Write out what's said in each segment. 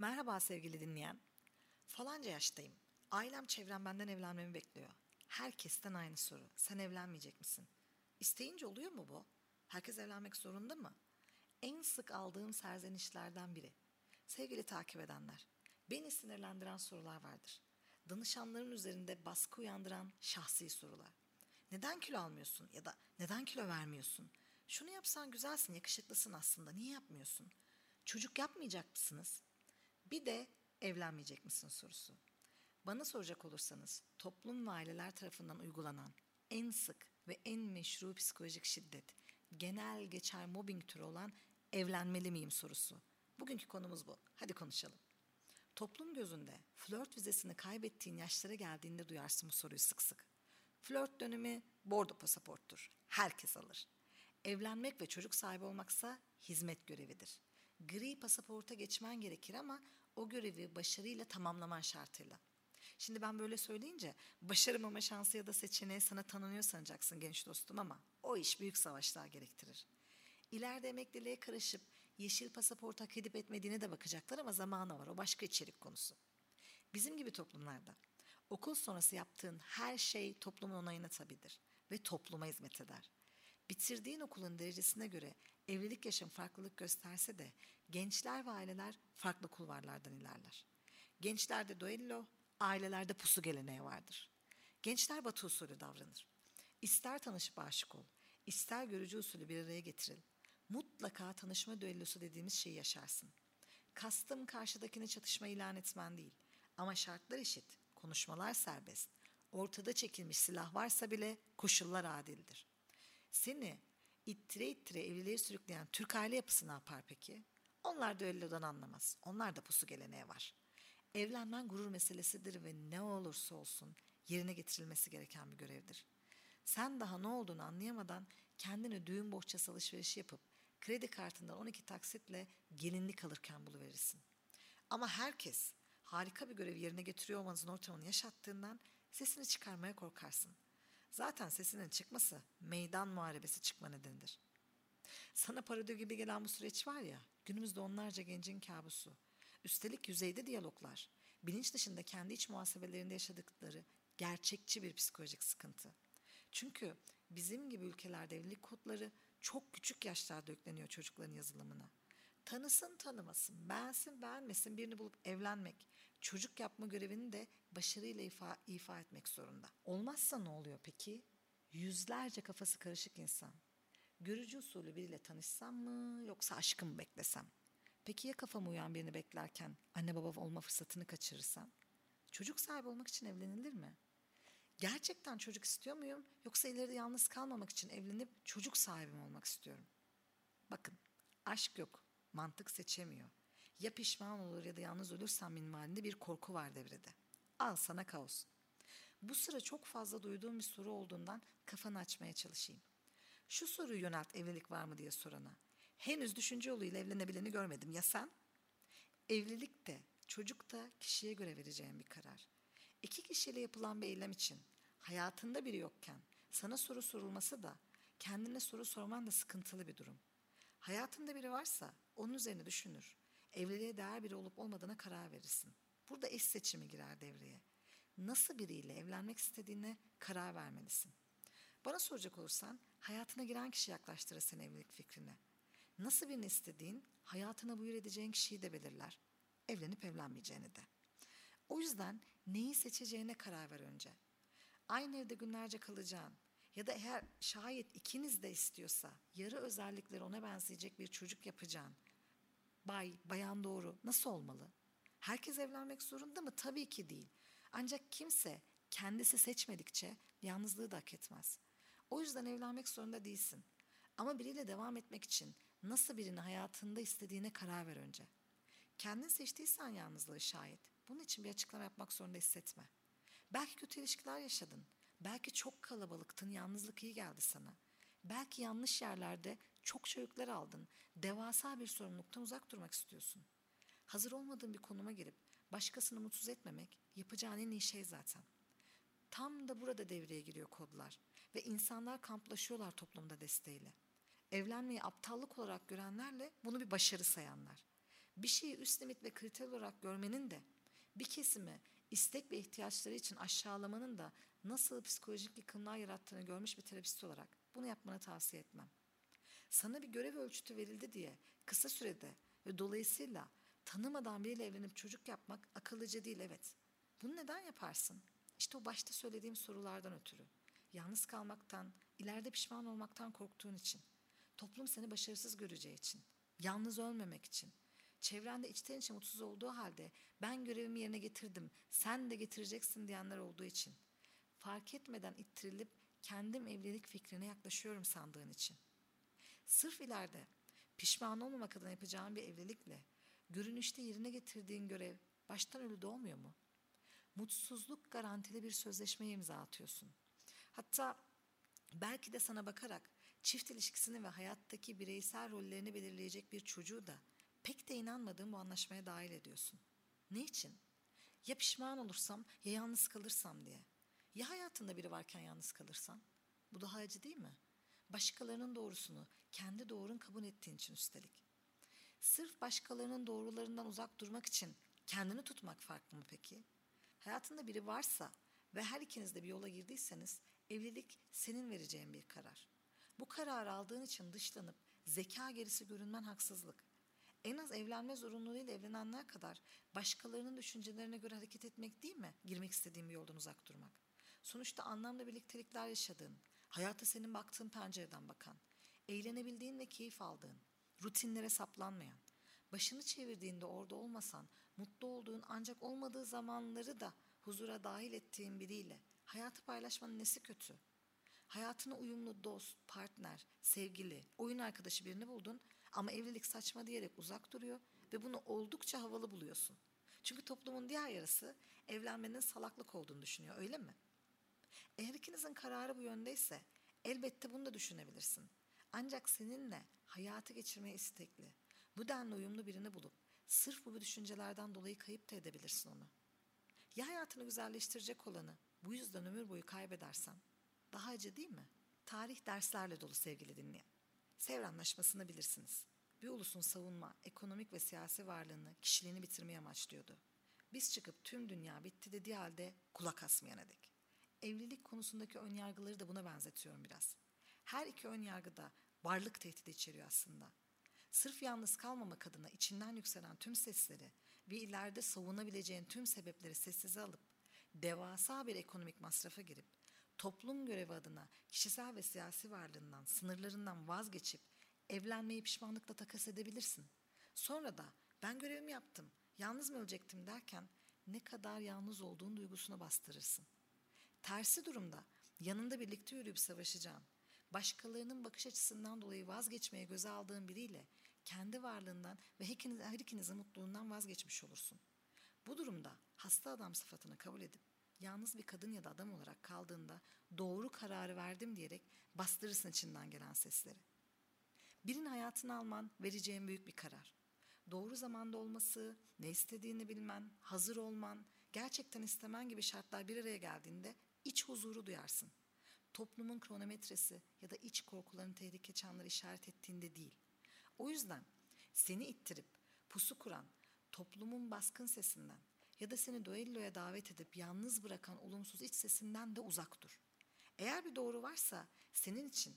Merhaba sevgili dinleyen. Falanca yaştayım. Ailem çevrem benden evlenmemi bekliyor. Herkesten aynı soru. Sen evlenmeyecek misin? İsteyince oluyor mu bu? Herkes evlenmek zorunda mı? En sık aldığım serzenişlerden biri. Sevgili takip edenler, beni sinirlendiren sorular vardır. Danışanların üzerinde baskı uyandıran şahsi sorular. Neden kilo almıyorsun ya da neden kilo vermiyorsun? Şunu yapsan güzelsin, yakışıklısın aslında. Niye yapmıyorsun? Çocuk yapmayacak mısınız? Bir de evlenmeyecek misin sorusu. Bana soracak olursanız toplum ve aileler tarafından uygulanan en sık ve en meşru psikolojik şiddet, genel geçer mobbing türü olan evlenmeli miyim sorusu. Bugünkü konumuz bu. Hadi konuşalım. Toplum gözünde flört vizesini kaybettiğin yaşlara geldiğinde duyarsın bu soruyu sık sık. Flört dönemi bordo pasaporttur. Herkes alır. Evlenmek ve çocuk sahibi olmaksa hizmet görevidir. Gri pasaporta geçmen gerekir ama o görevi başarıyla tamamlaman şartıyla. Şimdi ben böyle söyleyince başarımama şansı ya da seçeneği sana tanınıyor sanacaksın genç dostum ama o iş büyük savaşlar gerektirir. İleride emekliliğe karışıp yeşil pasaport hak edip etmediğine de bakacaklar ama zamanı var. O başka içerik konusu. Bizim gibi toplumlarda okul sonrası yaptığın her şey toplumun onayına tabidir ve topluma hizmet eder. Bitirdiğin okulun derecesine göre evlilik yaşam farklılık gösterse de gençler ve aileler farklı kulvarlardan ilerler. Gençlerde duello, ailelerde pusu geleneği vardır. Gençler batı usulü davranır. İster tanışıp aşık ol, ister görücü usulü bir araya getiril. Mutlaka tanışma düellosu dediğimiz şeyi yaşarsın. Kastım karşıdakine çatışma ilan etmen değil. Ama şartlar eşit, konuşmalar serbest. Ortada çekilmiş silah varsa bile koşullar adildir. Seni ittire ittire evliliğe sürükleyen Türk aile yapısı ne yapar peki? Onlar düellodan anlamaz. Onlar da pusu geleneği var. Evlenmen gurur meselesidir ve ne olursa olsun yerine getirilmesi gereken bir görevdir. Sen daha ne olduğunu anlayamadan kendini düğün bohçası alışverişi yapıp kredi kartından 12 taksitle gelinlik alırken buluverirsin. Ama herkes harika bir görevi yerine getiriyor olmanızın ortamını yaşattığından sesini çıkarmaya korkarsın. Zaten sesinin çıkması meydan muharebesi çıkma nedenidir. Sana parodi gibi gelen bu süreç var ya, günümüzde onlarca gencin kabusu. Üstelik yüzeyde diyaloglar, bilinç dışında kendi iç muhasebelerinde yaşadıkları gerçekçi bir psikolojik sıkıntı. Çünkü bizim gibi ülkelerde evlilik kodları çok küçük yaşlarda yükleniyor çocukların yazılımına. Tanısın tanımasın, beğensin beğenmesin birini bulup evlenmek, çocuk yapma görevini de başarıyla ifa, ifa etmek zorunda. Olmazsa ne oluyor peki? Yüzlerce kafası karışık insan. Görücü usulü biriyle tanışsam mı yoksa aşkı mı beklesem? Peki ya kafama uyan birini beklerken anne baba olma fırsatını kaçırırsam? Çocuk sahibi olmak için evlenilir mi? Gerçekten çocuk istiyor muyum yoksa ileride yalnız kalmamak için evlenip çocuk sahibi mi olmak istiyorum? Bakın aşk yok, mantık seçemiyor. Ya pişman olur ya da yalnız ölürsem minvalinde bir korku var devrede. Al sana kaos. Bu sıra çok fazla duyduğum bir soru olduğundan kafanı açmaya çalışayım. Şu soruyu yönelt evlilik var mı diye sorana. Henüz düşünce yoluyla evlenebileni görmedim. Ya sen? Evlilik de, çocuk da kişiye göre vereceğim bir karar. İki kişiyle yapılan bir eylem için hayatında biri yokken sana soru sorulması da kendine soru sorman da sıkıntılı bir durum. Hayatında biri varsa onun üzerine düşünür. Evliliğe değer biri olup olmadığına karar verirsin. Burada eş seçimi girer devreye. Nasıl biriyle evlenmek istediğine karar vermelisin. Bana soracak olursan hayatına giren kişi yaklaştırır seni evlilik fikrine. Nasıl birini istediğin hayatına buyur edeceğin kişiyi de belirler. Evlenip evlenmeyeceğini de. O yüzden neyi seçeceğine karar ver önce. Aynı evde günlerce kalacağın ya da eğer şayet ikiniz de istiyorsa yarı özellikleri ona benzeyecek bir çocuk yapacağın. Bay, bayan doğru nasıl olmalı? Herkes evlenmek zorunda mı? Tabii ki değil. Ancak kimse kendisi seçmedikçe yalnızlığı da hak etmez. O yüzden evlenmek zorunda değilsin. Ama biriyle devam etmek için nasıl birini hayatında istediğine karar ver önce. Kendin seçtiysen yalnızlığı şayet bunun için bir açıklama yapmak zorunda hissetme. Belki kötü ilişkiler yaşadın. Belki çok kalabalıktın, yalnızlık iyi geldi sana. Belki yanlış yerlerde çok çocuklar aldın. Devasa bir sorumluluktan uzak durmak istiyorsun. Hazır olmadığın bir konuma girip başkasını mutsuz etmemek yapacağın en iyi şey zaten. Tam da burada devreye giriyor kodlar ve insanlar kamplaşıyorlar toplumda desteğiyle. Evlenmeyi aptallık olarak görenlerle bunu bir başarı sayanlar. Bir şeyi üst limit ve kriter olarak görmenin de bir kesimi istek ve ihtiyaçları için aşağılamanın da nasıl psikolojik yıkımlar yarattığını görmüş bir terapist olarak bunu yapmanı tavsiye etmem. Sana bir görev ölçütü verildi diye kısa sürede ve dolayısıyla tanımadan biriyle evlenip çocuk yapmak akıllıca değil evet. Bunu neden yaparsın? İşte o başta söylediğim sorulardan ötürü. Yalnız kalmaktan, ileride pişman olmaktan korktuğun için. Toplum seni başarısız göreceği için. Yalnız ölmemek için. Çevrende içten içe mutsuz olduğu halde ben görevimi yerine getirdim, sen de getireceksin diyenler olduğu için. Fark etmeden ittirilip kendim evlilik fikrine yaklaşıyorum sandığın için. Sırf ileride pişman olmamak adına yapacağın bir evlilikle görünüşte yerine getirdiğin görev baştan ölü doğmuyor mu? Mutsuzluk garantili bir sözleşmeye imza atıyorsun. Hatta belki de sana bakarak çift ilişkisini ve hayattaki bireysel rollerini belirleyecek bir çocuğu da pek de inanmadığın bu anlaşmaya dahil ediyorsun. Ne için? Ya pişman olursam ya yalnız kalırsam diye. Ya hayatında biri varken yalnız kalırsan? Bu daha acı değil mi? Başkalarının doğrusunu kendi doğrun kabul ettiğin için üstelik. Sırf başkalarının doğrularından uzak durmak için kendini tutmak farklı mı peki? Hayatında biri varsa ve her ikiniz de bir yola girdiyseniz evlilik senin vereceğin bir karar. Bu kararı aldığın için dışlanıp zeka gerisi görünmen haksızlık. En az evlenme zorunluluğuyla evlenenler kadar başkalarının düşüncelerine göre hareket etmek değil mi girmek istediğin bir yoldan uzak durmak? Sonuçta anlamlı birliktelikler yaşadığın, hayata senin baktığın pencereden bakan, eğlenebildiğin ve keyif aldığın, rutinlere saplanmayan, başını çevirdiğinde orada olmasan, mutlu olduğun ancak olmadığı zamanları da huzura dahil ettiğin biriyle hayatı paylaşmanın nesi kötü? Hayatına uyumlu dost, partner, sevgili, oyun arkadaşı birini buldun ama evlilik saçma diyerek uzak duruyor ve bunu oldukça havalı buluyorsun. Çünkü toplumun diğer yarısı evlenmenin salaklık olduğunu düşünüyor öyle mi? Eğer ikinizin kararı bu yöndeyse elbette bunu da düşünebilirsin. Ancak seninle hayatı geçirmeye istekli, bu denli uyumlu birini bulup sırf bu düşüncelerden dolayı kayıp da edebilirsin onu. Ya hayatını güzelleştirecek olanı bu yüzden ömür boyu kaybedersen daha acı değil mi? Tarih derslerle dolu sevgili dinleyen. Sevr Anlaşması'nı bilirsiniz. Bir ulusun savunma, ekonomik ve siyasi varlığını, kişiliğini bitirmeye amaçlıyordu. Biz çıkıp tüm dünya bitti dediği halde kulak asmayana dek. Evlilik konusundaki ön yargıları da buna benzetiyorum biraz. Her iki ön yargı da varlık tehdidi içeriyor aslında. Sırf yalnız kalmamak adına içinden yükselen tüm sesleri ve ileride savunabileceğin tüm sebepleri sessize alıp devasa bir ekonomik masrafa girip toplum görevi adına kişisel ve siyasi varlığından, sınırlarından vazgeçip evlenmeyi pişmanlıkla takas edebilirsin. Sonra da ben görevimi yaptım, yalnız mı ölecektim derken ne kadar yalnız olduğun duygusuna bastırırsın. Tersi durumda yanında birlikte yürüyüp savaşacağın, başkalarının bakış açısından dolayı vazgeçmeye göze aldığın biriyle kendi varlığından ve her ikinizin mutluluğundan vazgeçmiş olursun. Bu durumda hasta adam sıfatını kabul edip yalnız bir kadın ya da adam olarak kaldığında doğru kararı verdim diyerek bastırırsın içinden gelen sesleri. Birinin hayatını alman vereceğin büyük bir karar. Doğru zamanda olması, ne istediğini bilmen, hazır olman, gerçekten istemen gibi şartlar bir araya geldiğinde iç huzuru duyarsın. Toplumun kronometresi ya da iç korkuların tehlike çanları işaret ettiğinde değil. O yüzden seni ittirip pusu kuran toplumun baskın sesinden ya da seni duelloya davet edip yalnız bırakan olumsuz iç sesinden de uzak dur. Eğer bir doğru varsa senin için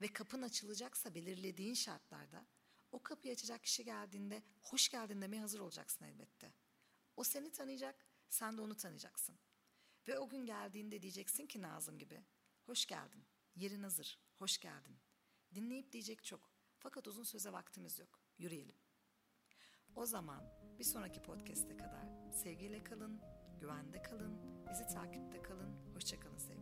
ve kapın açılacaksa belirlediğin şartlarda o kapıyı açacak kişi geldiğinde hoş geldin demeye hazır olacaksın elbette. O seni tanıyacak, sen de onu tanıyacaksın. Ve o gün geldiğinde diyeceksin ki Nazım gibi, hoş geldin, yerin hazır, hoş geldin. Dinleyip diyecek çok. Fakat uzun söze vaktimiz yok. Yürüyelim. O zaman bir sonraki podcast'e kadar sevgiyle kalın, güvende kalın, bizi takipte kalın. Hoşçakalın sevgili.